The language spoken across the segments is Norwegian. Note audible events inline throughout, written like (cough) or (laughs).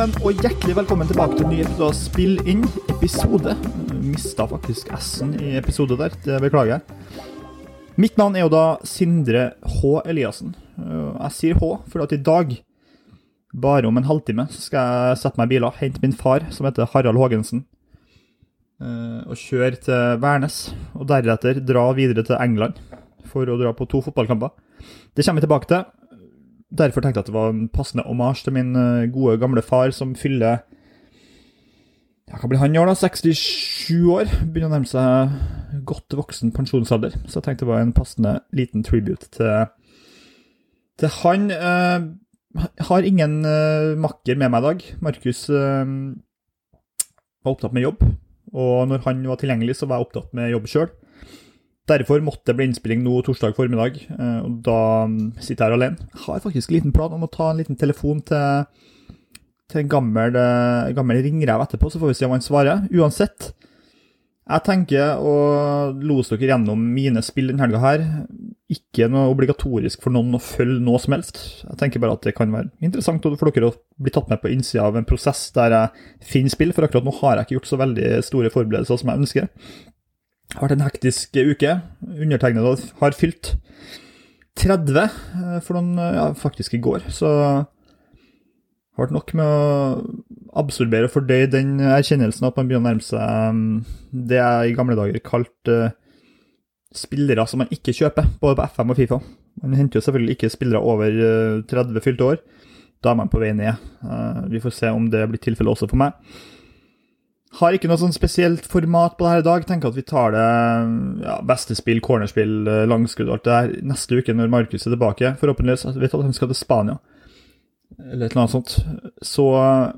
sammen, og hjertelig velkommen tilbake til en ny episode av Spill inn. Episode. Mista faktisk S-en i episode der, det beklager jeg. Mitt navn er jo da Sindre H. Eliassen. Jeg sier H fordi at i dag, bare om en halvtime, skal jeg sette meg i biler, hente min far, som heter Harald Haagensen, eh, og kjøre til Værnes. Og deretter dra videre til England for å dra på to fotballkamper. Det kommer vi tilbake til. Derfor tenkte jeg at det var en passende omasj til min eh, gode, gamle far, som fyller ja, Hva blir han i år, da? 67 år? Begynner å nærme seg godt voksen pensjonsalder. Så jeg tenkte det var en passende liten tribute til, til han. Eh, har ingen eh, makker med meg i dag. Markus eh, var opptatt med jobb, og når han var tilgjengelig, så var jeg opptatt med jobb sjøl. Derfor måtte det bli innspilling nå torsdag formiddag, og da mm, sitter jeg her alene. Jeg har faktisk en liten plan om å ta en liten telefon til til en gammel, eh, gammel ringrev etterpå, så får vi se om han svarer. Uansett, jeg tenker å lose dere gjennom mine spill denne helga her. Ikke noe obligatorisk for noen å følge noe som helst. Jeg tenker bare at det kan være interessant for dere å bli tatt med på innsida av en prosess der jeg finner spill, for akkurat nå har jeg ikke gjort så veldig store forberedelser som jeg ønsker. Det har vært en hektisk uke. Undertegnede har fylt 30 eh, for noen, ja, faktisk i går, så det har vært nok med å absorbere og fordøye den erkjennelsen at man begynner å nærme seg um, det jeg i gamle dager kalte uh, spillere som man ikke kjøper, både på FM og Fifa. Man henter jo selvfølgelig ikke spillere over 30 uh, fylte år. Da er man på vei ned. Vi får se om det blir tilfellet også for meg. Har ikke noe sånn spesielt format på det her i dag. Tenker at vi tar det ja, beste spill, cornerspill, langskudd og alt det der neste uke når Markus er tilbake. Forhåpentligvis. Jeg vet at han skal til Spania eller et eller annet sånt. Så,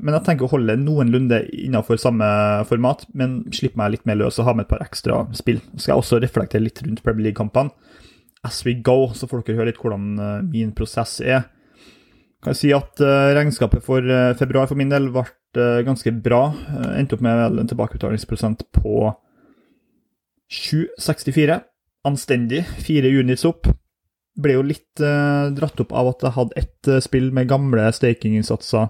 men jeg tenker å holde noenlunde innenfor samme format, men slippe meg litt mer løs og ha med et par ekstra spill. Så skal jeg også reflektere litt rundt Premier League-kampene as we go, så får dere høre litt hvordan eh, min prosess er. Kan jeg si at uh, regnskapet for uh, februar for min del ble uh, ganske bra. endte opp med en tilbakebetalingsprosent på 7,64. Anstendig. Fire units opp ble jo litt dratt opp av at jeg hadde ett spill med gamle stakinginnsatser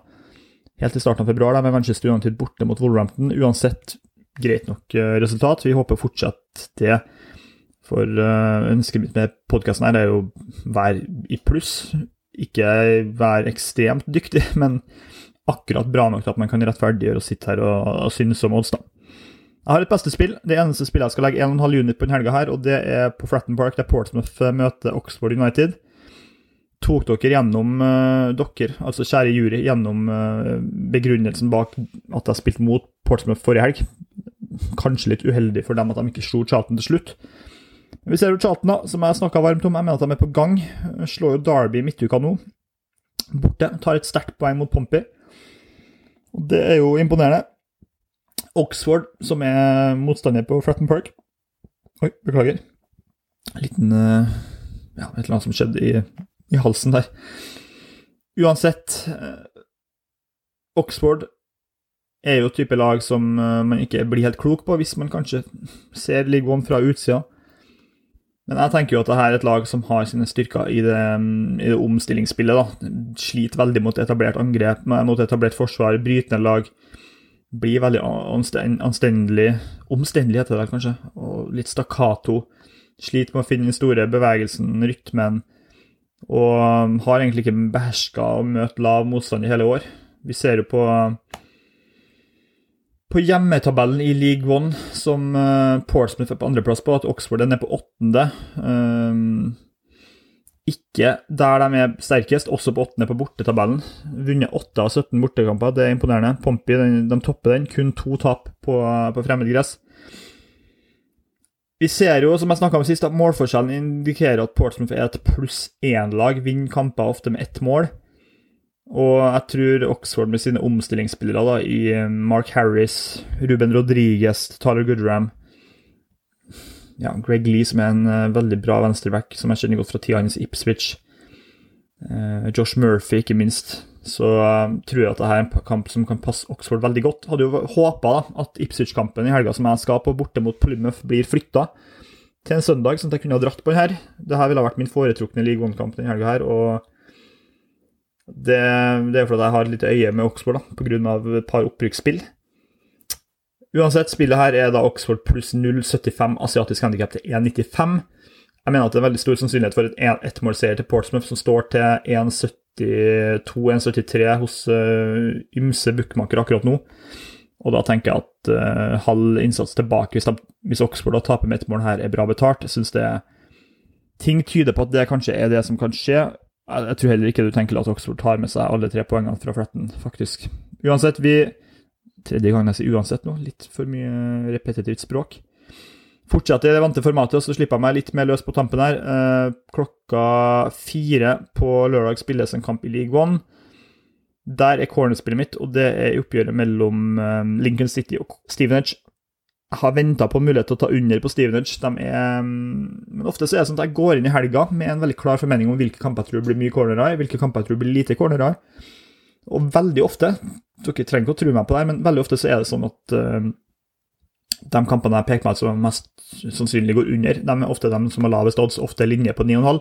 helt i starten av februar, med Manchester United borte mot Wolverhampton. Uansett greit nok resultat. Vi håper fortsatt det. For ønsket mitt med podkasten her er jo være i pluss. Ikke være ekstremt dyktig, (laughs) men akkurat bra nok til at man kan rettferdiggjøre å sitte her og, og synes om odds, da. Jeg har et beste spill. Det eneste spillet jeg skal legge 1,5 unit på denne helga, her, og det er på Fratton Park, der Portsmouth eh, møter Oxford United. Tok dere gjennom uh, dere, altså kjære jury, gjennom uh, begrunnelsen bak at jeg spilte mot Portsmouth forrige helg? Kanskje litt uheldig for dem at de ikke slo Charlton til slutt. Vi ser jo Charlton, da, som jeg snakka varmt om. Jeg mener at de er på gang. Slår jo Derby midtuka nå. Borte. Tar et sterkt poeng mot Pompey. Og Det er jo imponerende. Oxford, som er motstander på Fratton Park. Oi, beklager. En liten uh, Ja, et eller annet som skjedde i, i halsen der. Uansett, uh, Oxford er jo type lag som uh, man ikke blir helt klok på, hvis man kanskje ser League One fra utsida. Men jeg tenker jo at dette er et lag som har sine styrker i det, i det omstillingsspillet. da. Sliter veldig mot etablert angrep, mot etablert forsvar, brytende lag blir veldig anstendelig Omstendelig heter det kanskje, og litt stakkato. Sliter med å finne den store bevegelsen, rytmen, og um, har egentlig ikke beherska å møte lav motstand i hele år. Vi ser jo på på hjemmetabellen i League One, som uh, Portsmouth er på andreplass på, at Oxford er nede på åttende. Um, ikke der de er sterkest, også på åttende på bortetabellen. Vunnet 8 av 17 bortekamper, det er imponerende. Pompey de, de topper den, kun to tap på, på fremmedgress. Vi ser jo, som jeg snakka om sist, at målforskjellen indikerer at Portsmouth er et pluss én-lag. Vinner kamper ofte med ett mål. Og jeg tror Oxford med sine omstillingsspillere da, i Mark Harris, Ruben Rodriguez, Tyler Goodram ja, Greg Lee, som er en uh, veldig bra venstreback, som jeg kjenner godt fra tida hans Ipswich. Uh, Josh Murphy, ikke minst. Så uh, tror jeg at dette er en kamp som kan passe Oxford veldig godt. Hadde jo håpa at Ipswich-kampen i helga som jeg skal på borte mot Plymouth, blir flytta til en søndag, sånn at jeg kunne ha dratt på den her. Dette ville ha vært min foretrukne League One-kamp denne helga her. og Det, det er fordi jeg har et lite øye med Oxford, da, pga. et par opprykksspill. Uansett, spillet her er da Oxford pluss 0,75 asiatisk handikap til 1,95. Jeg mener at det er veldig stor sannsynlighet for et ettmålseier til Portsmouth, som står til 1,72-1,73 hos uh, ymse bookmakere akkurat nå. Og da tenker jeg at uh, halv innsats tilbake, hvis, de, hvis Oxford taper med ett mål her, er bra betalt. Jeg synes det Ting tyder på at det kanskje er det som kan skje. Jeg, tror heller ikke du tenker at Oxford tar med seg alle tre poengene fra fletten, faktisk. Uansett, vi Tredje gang jeg sier uansett nå, litt for mye repetitivt språk. Fortsetter i det vante formatet, og så slipper jeg meg litt mer løs på tampen her. Eh, klokka fire på lørdag spilles en kamp i League One. Der er cornerspillet mitt, og det er oppgjøret mellom eh, Lincoln City og Stevenage. Har venta på mulighet til å ta under på Stevenage. Er, mm, men ofte så er det sånn at jeg går inn i helga med en veldig klar formening om hvilke kamper jeg tror blir mye cornerer hvilke kamper jeg tror blir lite cornerer. Og veldig ofte dere trenger ikke å tro meg på det, men veldig ofte så er det sånn at uh, de kampene jeg peker meg som mest sannsynlig går under, de er ofte de som har lavest odds, ofte linje på 9,5,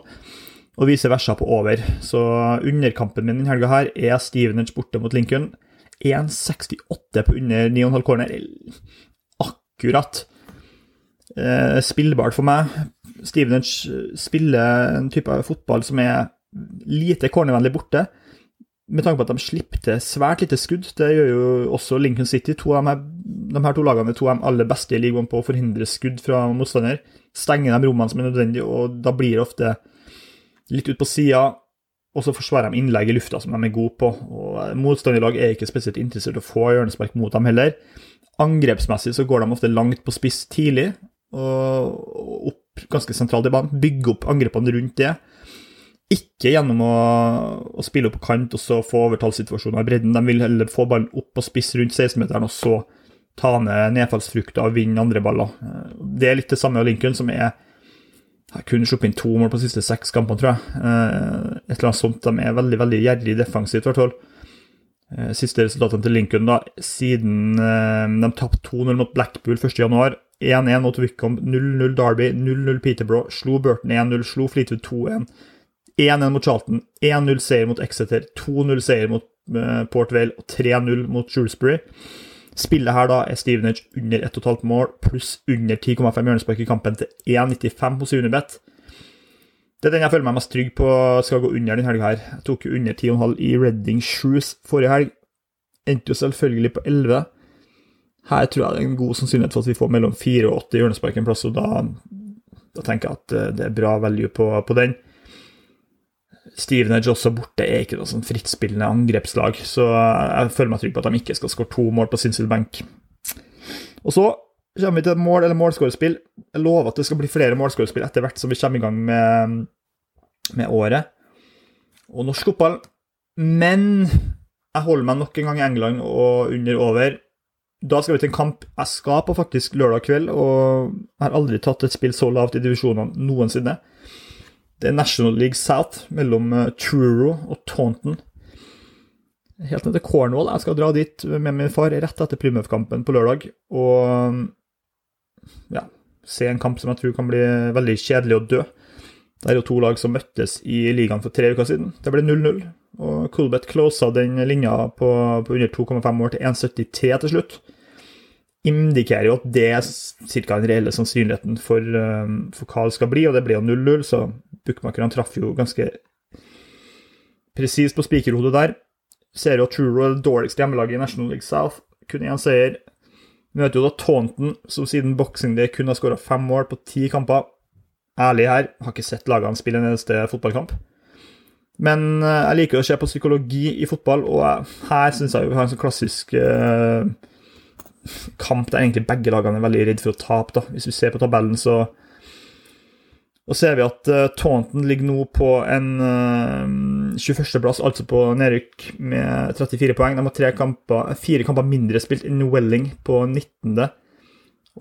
og vice versa på over. Så underkampen min denne helga her er Stevenage borte mot Lincoln. 1,68 på under 9,5 corner. Akkurat. Eh, spillbart for meg. Stevenage spiller en type fotball som er lite cornervennlig borte med tanke på at de slipper til svært lite skudd. Det gjør jo også Lincoln City. To av de, de her to lagene er to av de aller beste i ligaen på å forhindre skudd fra motstander. Stenger de rommene som er nødvendige, og da blir det ofte litt ut på sida. Og så forsvarer de innlegg i lufta, som de er gode på. og Motstanderlag er ikke spesielt interessert i å få hjørnespark mot dem heller. Angrepsmessig så går de ofte langt på spiss tidlig, og opp ganske sentralt i banen. Bygge opp angrepene rundt det. Ikke gjennom å, å, spille opp på kant og så få overtallssituasjoner i bredden. De vil heller få ballen opp på spiss rundt 16-meteren og så ta ned nedfallsfrukta og vinne andre baller. Det er litt det samme av Lincoln, som er har kun sluppet inn to mål på de siste seks kampene, tror jeg. Eh, et eller annet sånt. De er veldig veldig gjerrig defensivt, i hvert fall. Eh, siste resultatene til Lincoln da, siden eh, de tapte 2-0 mot Blackpool 1.1. 1-1 mot Wickham, 0-0 Derby, 0-0 Peterborough, slo Burton 1-0, slo Fleetwood 2-1. 1-1 mot Charlton, 1-0 seier mot Exeter, 2-0 seier mot Port Vale og 3-0 mot Shrewsbury. Spillet her da er Stevenage under 1,5 mål pluss under 10,5 hjørnespark i kampen til 1,95 hos Unibet. Det er den jeg føler meg mest trygg på skal gå under denne helga her. Jeg tok jo under 10,5 i Redding Shoes forrige helg. Endte jo selvfølgelig på 11. Her tror jeg det er en god sannsynlighet for at vi får mellom 4 og 8 hjørnespark en plass, og da, da, tenker jeg at eh, det er bra value på, på den. Stevenage også borte er ikke noe sånn frittspillende angrepslag, så jeg føler meg trygg på at de ikke skal skåre to mål på sin Bank. Og så kommer vi til mål- eller målskårespill. Jeg lover at det skal bli flere målskårespill etter hvert som vi kommer i gang med, med året og norsk fotball. Men jeg holder meg nok en gang i England og under over. Da skal vi til en kamp jeg skal på faktisk lørdag kveld, og jeg har aldri tatt et spill så lavt i divisjonene noensinne. Det er National League South mellom eh, Truro og Taunton. Helt ned til Cornwall. Jeg skal dra dit med min far rett etter Plymouth-kampen på lørdag. Og ja, se en kamp som jeg tror kan bli veldig kjedelig å dø. Det er jo to lag som møttes i ligaen for tre uker siden. Det ble 0-0. Og Coolbet closa den linja på, på under 2,5 år til 1,73 til slutt indikerer jo at det er ca. den reelle sannsynligheten for, um, for hva det skal bli, og det ble jo 0-0, så bookmakerne traff jo ganske presist på spikerhodet der. Ser jo at Truro er det dårligste hjemmelaget i National League South. Kun én seier. Møter jo da Taunton, som siden boksing day kun har skåra fem mål på ti kamper. Ærlig her, har ikke sett lagene spille en eneste fotballkamp. Men uh, jeg liker å se på psykologi i fotball, og her syns jeg vi har en sånn klassisk uh, kamp der egentlig begge lagene er veldig redd for å tape. da. Hvis vi ser på tabellen, så og ser vi at uh, Taunton ligger nå på en uh, eh, 21.-plass, altså på nedrykk, med 34 poeng. De har kamper, fire kamper mindre spilt enn Welling på 19.,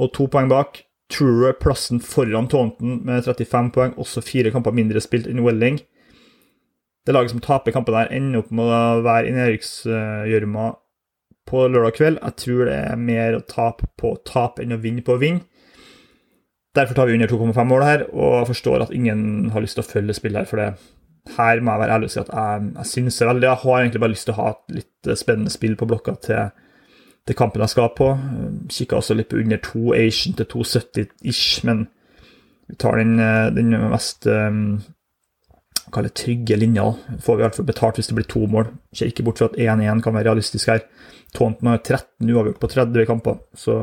og to poeng bak. Truer er plassen foran Taunton med 35 poeng, også fire kamper mindre spilt enn Welling. Det laget som taper kampen der, ender opp med å være i nedrykksgjørma på lørdag kveld. Jeg tror det er mer å tape på tap enn å vinne på å vinne. Derfor tar vi under 2,5-målet her, og forstår at ingen har lyst til å følge spillet her, for det, her må jeg være ærlig og si at jeg, jeg synes veldig Jeg har egentlig bare lyst til å ha et litt spennende spill på blokka til, til kampen jeg skal på. Kikka også litt på under 2 Asian til 270-ish, men vi tar den, den mest um, kaller trygge linja. Får vi i hvert fall betalt hvis det blir to mål. Ser ikke bort fra at 1-1 kan være realistisk her. Taunton har 13 uavgjort på 30 kamper, så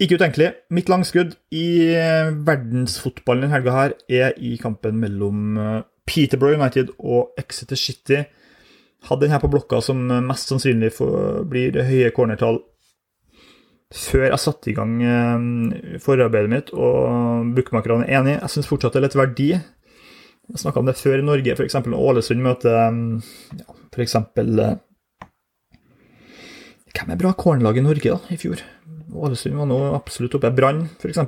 ikke utenkelig. Mitt langskudd i eh, verdensfotballen denne helga her er i kampen mellom eh, Peterborough United og Exeter City. Hadde den her på blokka som mest sannsynlig blir høye cornertall før jeg satte i gang eh, forarbeidet mitt, og bookmakerne er enig. Jeg syns fortsatt det er litt verdi. Jeg snakka om det før i Norge, f.eks. når Ålesund møter ja, f.eks. Hvem er bra cornerlag i Norge da, i fjor? Ålesund var nå absolutt oppe. Brann, f.eks.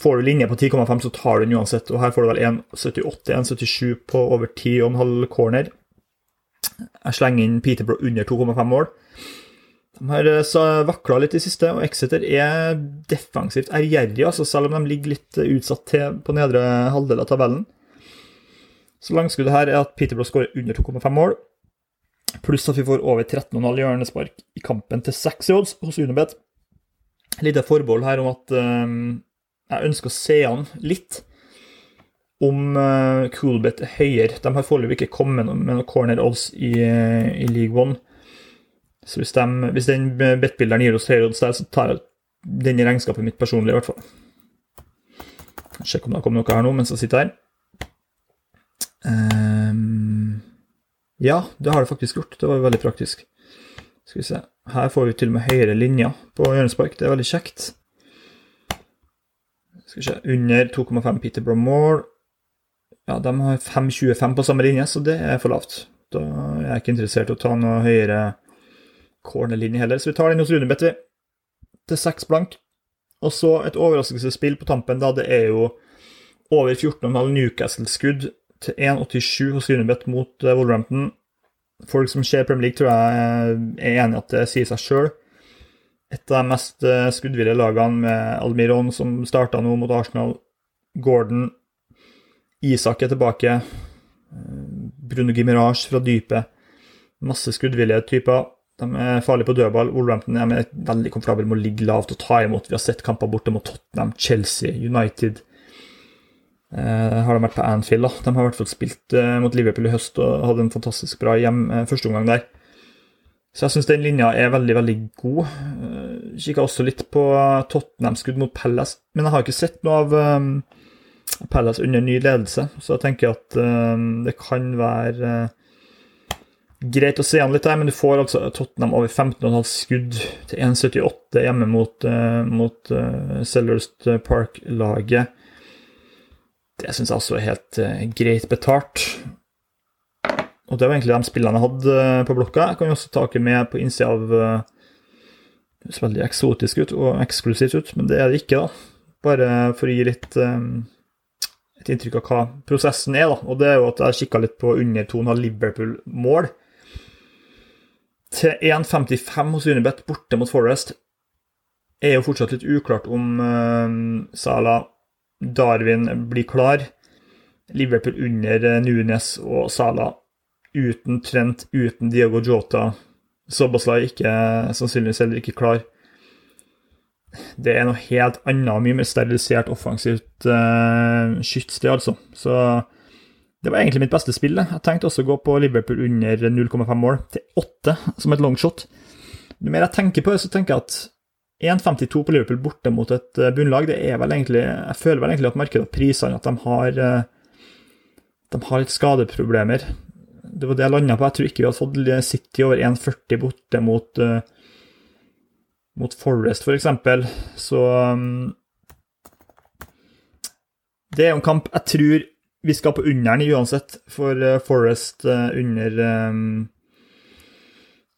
Får du linje på 10,5, så tar du den uansett. Og her får du vel 1,78-1,77 på over 10,5 corner. Jeg slenger inn Peterborough under 2,5 mål. De har eh, vakla litt i siste, og Exeter er defensivt ærgjerrige, altså selv om de ligger litt utsatt til på nedre halvdel av tabellen. Så langskuddet her er at Peterborough skårer under 2,5 mål. Pluss at vi får over 13,5 hjørnespark i kampen til 6 i odds hos Unibet. Lite forbehold her om at um, jeg ønsker å se an litt om uh, Coolbet er høyere. De har foreløpig ikke kommet med noen corner odds i, i League One. Så hvis, de, hvis den bettbilderen gir oss høyere odds der, så tar jeg den i regnskapet mitt personlig, i hvert fall. Sjekk om det har kommet noe her nå mens jeg sitter her. Um, ja, det har det faktisk gjort. Det var veldig praktisk. Skal vi se. Her får vi til og med høyere linjer på hjørnespark. Det er veldig kjekt. Skal vi se. Under 2,5 Peterborough Moore. Ja, de har 5,25 på samme linje, så det er for lavt. Da er jeg ikke interessert i å ta noe høyere cornerlinje heller, så vi tar den hos Runebet, vi. Til 6 blank. Og så et overraskelsesspill på tampen, da. Det er jo over 14,5 Newcastle-skudd til 1,87 hos Unibet mot eh, Wolverhampton. Folk som ser Premier League, tror jeg er enig i at det sier seg sjøl. Et av de mest eh, skuddville lagene med Almiron, som starta nå mot Arsenal. Gordon. Isak er tilbake. Eh, Bruno Gimirage fra dypet. Masse skuddvillige typer. De er farlige på dødball. Wolverhampton er veldig komfortable med å ligge lavt og ta imot. Vi har sett kamper borte mot Tottenham, Chelsea, United. Uh, har de vært på Anfield. da. De har i hvert fall spilt eh, mot Liverpool i høst og hadde en fantastisk bra hjem eh, første omgang der. Så jeg syns den linja er veldig, veldig god. Eh, Kikka også litt på Tottenham-skudd mot Palace, men jeg har ikke sett noe av um, Palace under ny ledelse, så jeg tenker at um, det kan være greit å se an litt der, men du får altså Tottenham over 15,5 skudd til 1,78 hjemme mot, mot Sellers Park-laget. Det syns jeg også er helt uh, greit betalt. Og det var egentlig de spillene jeg hadde uh, på blokka. Jeg kan jo også ta med på innsida av uh, Det høres veldig eksotisk ut og eksklusivt ut, men det er det ikke, da. Bare for å gi litt um, et inntrykk av hva prosessen er, da. Og det er jo at jeg kikka litt på undertonen av Liverpool-mål. Til 1,55 hos Unibet borte mot Forest er jo fortsatt litt uklart om uh, Salah Darwin blir klar. Liverpool under eh, Nunes og Sala. Uten Trent, uten Diago Jota. Soboslai ikke, sannsynligvis heller ikke klar. Det er noe helt annet, mye mer sterilisert offensivt uh, skytssted, altså. Så det var egentlig mitt beste spill. Jeg tenkte også å gå på Liverpool under 0,5 mål, til 8 som et longshot. Jo mer jeg tenker på det, så tenker jeg at 1,52 på Liverpool borte mot et eh, bunnlag, det er vel egentlig Jeg føler vel egentlig at markedet har prisene at de har eh, De har litt skadeproblemer. Det var det jeg landa på. Jeg tror ikke vi hadde fått City over 1,40 borte mot uh, mot Forest, f.eks. For Så um, Det er jo en kamp jeg tror vi skal på under'n uansett, for Forest under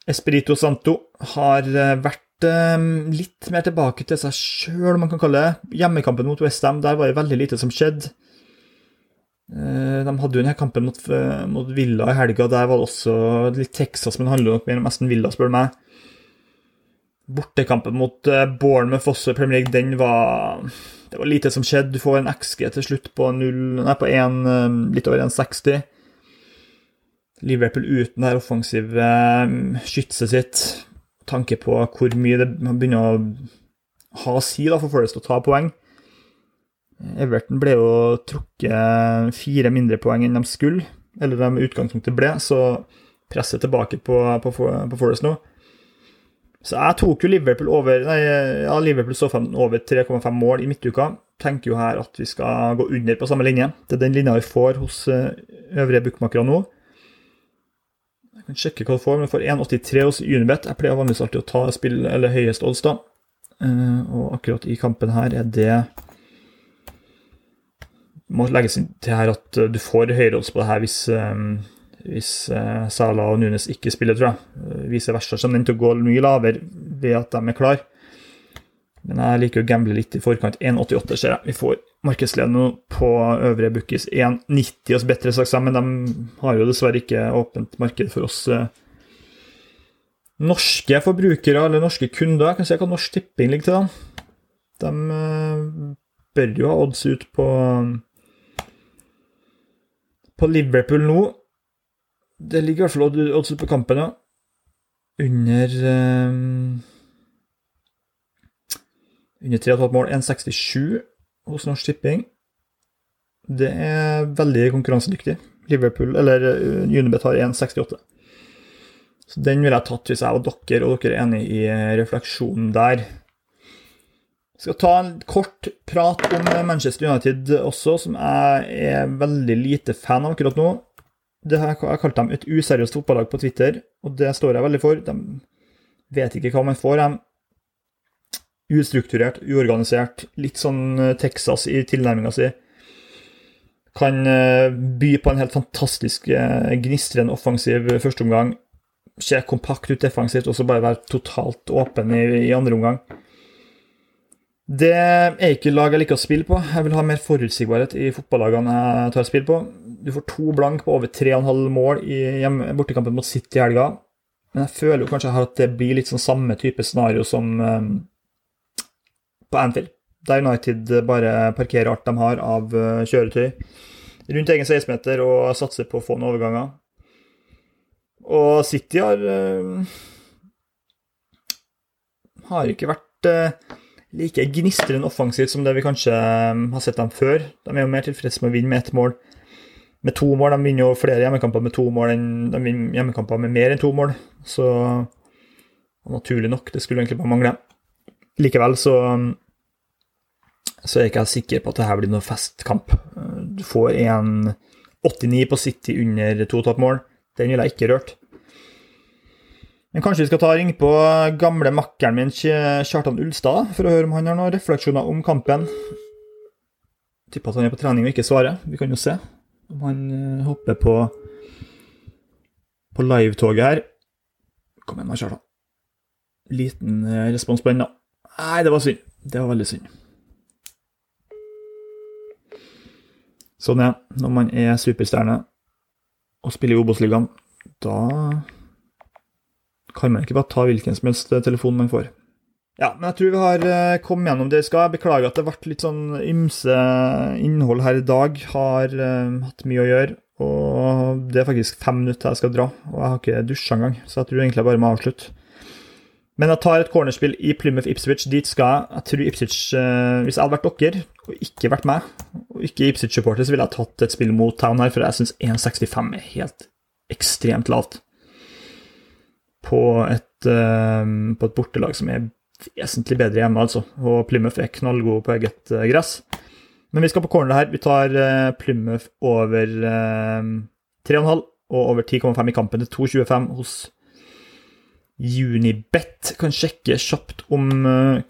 Espirito Santo har vært Ehm, litt mer tilbake til seg sjøl, om man kan kalle det. Hjemmekampen mot Westham, der var det veldig lite som skjedde. Eh, de hadde jo denne kampen mot, eh, mot Villa i helga, der var det også litt Texas, men det handler nok mer om Aston Villa, spør du meg. Bortekampen mot eh, Bournemouth også i Premier League, den var Det var lite som skjedde. Du får en XG til slutt på, 0, nei, på 1, eh, litt over 1,60. Liverpool uten det offensive skytset sitt. Tanke på hvor mye det begynner å ha å si da, for Forest å ta poeng. Everton ble jo trukket fire mindre poeng enn de skulle, eller de utgangspunktet ble, så presset tilbake på, på, på Forest nå. Så jeg tok jo Liverpool over Nei, ja, Liverpool så over 3,5 mål i midtuka. Tenker jo her at vi skal gå under på samme linje. Det er den linja vi får hos eh, øvrige bookmakere nå. Kan sjekke hva du får, men du får 1,83 hos Unibet. Jeg pleier vanligvis alltid å ta spill eller høyest odds, da. Eh, og akkurat i kampen her er det må legges til her at du får høyere odds på det her hvis um, hvis eh, Sala og Nunes ikke spiller, tror jeg. Eh, vice versa kommer den til å gå mye lavere ved at de er klar. Men jeg liker å gamble litt i forkant. 1,88 ser jeg. Vi får markedsleden nå på øvrige bookies. 1,90 hos bedre sagt men de har jo dessverre ikke åpent marked for oss eh, norske forbrukere eller norske kunder. Jeg kan se hva Norsk Tipping ligger til. da. De bør jo ha odds ut på på Liverpool nå. Det ligger i hvert fall odds ut på kampen, ja. Under um, Under 3,5 mål. 1,67 hos Norsk Tipping. Det er veldig konkurransedyktig. Liverpool, eller uh, Unibet har 1,68. Så den ville jeg tatt hvis jeg var dere, og dere er enig i refleksjonen der. Jeg skal ta en kort prat om Manchester United også, som jeg er veldig lite fan av akkurat nå her, jeg kalte dem et useriøst fotballag på Twitter, og det står jeg veldig for. De vet ikke hva man får. De ustrukturert, uorganisert, litt sånn eh, Texas i tilnærminga si. Kan eh, by på en helt fantastisk eh, gnistrende offensiv førsteomgang. Se kompakt ut defensivt, og så bare være totalt åpen i, i andre omgang. Det er ikke lag jeg liker å spille på. Jeg vil ha mer forutsigbarhet i fotballagene jeg tar spill på. Du får to blank på over 3,5 mål i hjemme, bortekampen mot City i helga. Men jeg føler jo kanskje at det blir litt sånn samme type scenario som på Anfield. Der United bare parkerer alt de har av uh, kjøretøy rundt egen 16-meter og satser på å få noen overganger. Og City har uh, har ikke vært uh, like gnistrende offensivt som det vi kanskje um, har sett dem før. De er jo mer tilfreds med å vinne med ett mål. Med to mål. De vinner jo flere hjemmekamper med to mål enn de vinner hjemmekamper med mer enn to mål. Så naturlig nok, det skulle egentlig bare mangle. Likevel så, så er jeg ikke sikker på at det her blir noe festkamp. Du får 1,89 på City under to toppmål. Den ville jeg ikke rørt. Men kanskje vi skal ta og ringe på gamle makkeren min Kjartan Ulstad for å høre om han har noen refleksjoner om kampen. Tipper at han er på trening og ikke svarer. Vi kan jo se om han eh, hopper på på livetoget her. Kom igjen, Kjartan. Liten eh, respons på den, da. Nei, det var synd. Det var veldig synd. Sånn er når man er superstjerne og spiller i Obos-ligaen. Da kan man ikke bare ta hvilken som helst telefon man får. Ja, men jeg tror vi har eh, kommet gjennom det vi skal. Jeg beklager at det ble litt sånn ymse innhold her i dag. Har uh, hatt mye å gjøre. Og det er faktisk fem minutter jeg skal dra, og jeg har ikke dusja engang. Så jeg tror egentlig jeg bare må avslutte. Men jeg tar et cornerspill i Plymouth Ipswich. Dit skal jeg. Tror Ipswich uh, Hvis jeg hadde vært dere, og ikke vært meg, og ikke Ipswich-supporter, så ville jeg tatt et spill mot Town her, for jeg syns 1,65 er helt ekstremt lavt på et, uh, på et bortelag som er vesentlig bedre hjemme, altså. Og Plymouth er knallgode på eget uh, gress. Men vi skal på corner her. Vi tar Plymouth over 3,5 og over 10,5 i kampen til 2,25 hos Unibet. Kan sjekke kjapt om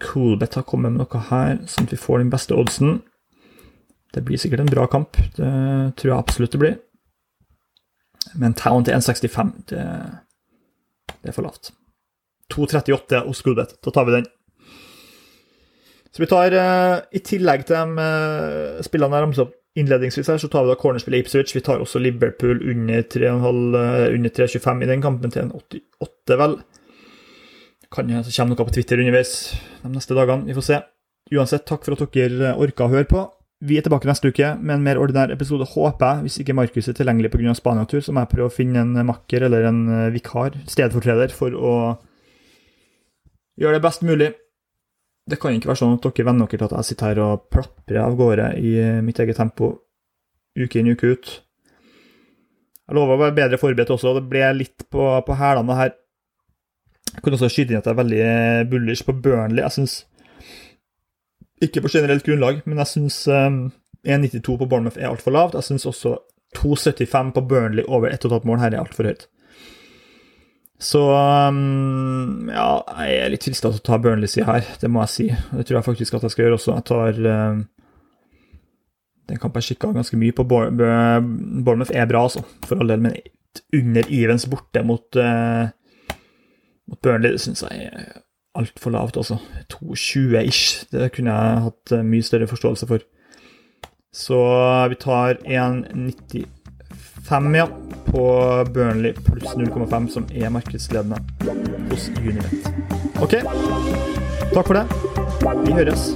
Coolbet har kommet med noe her, sånn at vi får den beste oddsen. Det blir sikkert en bra kamp. Det tror jeg absolutt det blir. Men Town til 1,65, det det er for lavt. 2,38 hos Coolbet. Da tar vi den. Så vi tar, uh, I tillegg til de uh, spillene jeg ramset opp innledningsvis, her, så tar vi da cornerspillet Ipswich. Vi tar også Liverpool under 3,25 uh, i den kampen til en 88, vel. Kan hende det kommer noe på Twitter underveis de neste dagene. Vi får se. Uansett, takk for at dere orka å høre på. Vi er tilbake neste uke med en mer ordinær episode, håper jeg. Hvis ikke Markus er tilgjengelig pga. Spania-tur, så må jeg prøve å finne en makker eller en eh, vikar, stedfortreder, for å gjøre det best mulig. Det kan ikke være sånn at dere venner dere til at jeg sitter her og plaprer av gårde i mitt eget tempo uke inn uke ut. Jeg lover å være bedre forberedt også. Det ble litt på, på hælene, her. Jeg kunne også skyte inn at jeg er veldig bullish på Burnley. Jeg synes, Ikke på generelt grunnlag, men jeg syns um, 1,92 på Bournemouth er altfor lavt. Jeg syns også 2,75 på Burnley over 1,5 mål her er altfor høyt. Så um, ja, jeg er litt fristet til å ta Burnley-sida her, det må jeg si. Det tror jeg faktisk at jeg skal gjøre også. Jeg tar um, den kampen jeg kikka ganske mye på. Bournemouth er bra, altså, for all del, men under Evens borte mot, uh, mot Burnley det syns jeg er altfor lavt, altså. 2,20-ish. Det kunne jeg hatt uh, mye større forståelse for. Så vi tar Fem, ja, på Burnley pluss 0,5, som er markedsledende hos Unibet. OK, takk for det. Vi høres.